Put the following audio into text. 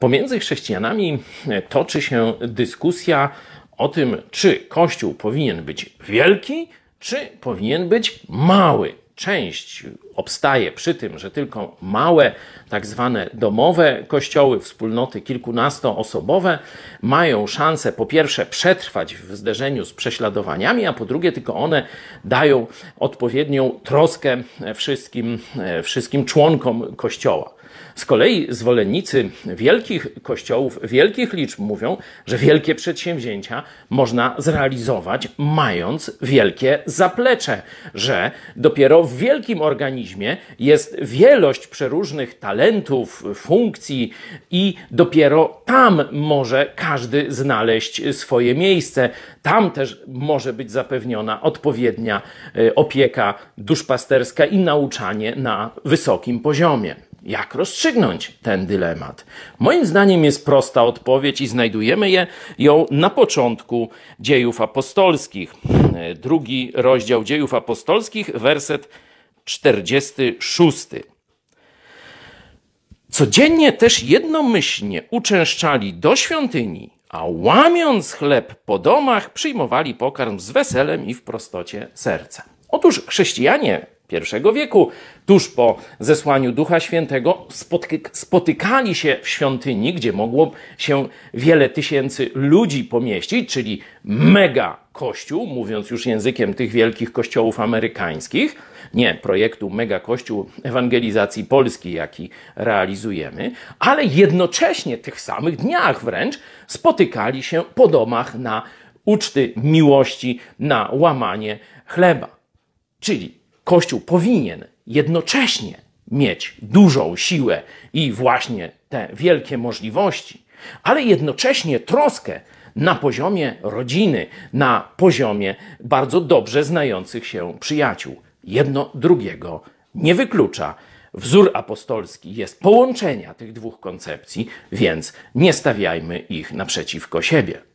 Pomiędzy chrześcijanami toczy się dyskusja o tym, czy Kościół powinien być wielki, czy powinien być mały. Część obstaje przy tym, że tylko małe, tak zwane domowe kościoły, wspólnoty kilkunastoosobowe mają szansę po pierwsze przetrwać w zderzeniu z prześladowaniami, a po drugie tylko one dają odpowiednią troskę wszystkim, wszystkim członkom kościoła. Z kolei zwolennicy wielkich kościołów, wielkich liczb mówią, że wielkie przedsięwzięcia można zrealizować mając wielkie zaplecze, że dopiero w wielkim organizmie jest wielość przeróżnych talentów, funkcji i dopiero tam może każdy znaleźć swoje miejsce. Tam też może być zapewniona odpowiednia e, opieka duszpasterska i nauczanie na wysokim poziomie. Jak rozstrzygnąć ten dylemat? Moim zdaniem jest prosta odpowiedź i znajdujemy je, ją na początku dziejów apostolskich. Drugi rozdział dziejów apostolskich, werset 46. Codziennie też jednomyślnie uczęszczali do świątyni, a łamiąc chleb po domach, przyjmowali pokarm z weselem i w prostocie serca. Otóż chrześcijanie I wieku, tuż po zesłaniu Ducha Świętego, spotykali się w świątyni, gdzie mogło się wiele tysięcy ludzi pomieścić, czyli mega kościół, mówiąc już językiem tych wielkich kościołów amerykańskich, nie projektu Mega Kościół Ewangelizacji Polski, jaki realizujemy, ale jednocześnie tych samych dniach wręcz spotykali się po domach na uczty miłości, na łamanie chleba. Czyli Kościół powinien jednocześnie mieć dużą siłę i właśnie te wielkie możliwości, ale jednocześnie troskę na poziomie rodziny, na poziomie bardzo dobrze znających się przyjaciół. Jedno drugiego nie wyklucza. Wzór apostolski jest połączenia tych dwóch koncepcji, więc nie stawiajmy ich naprzeciwko siebie.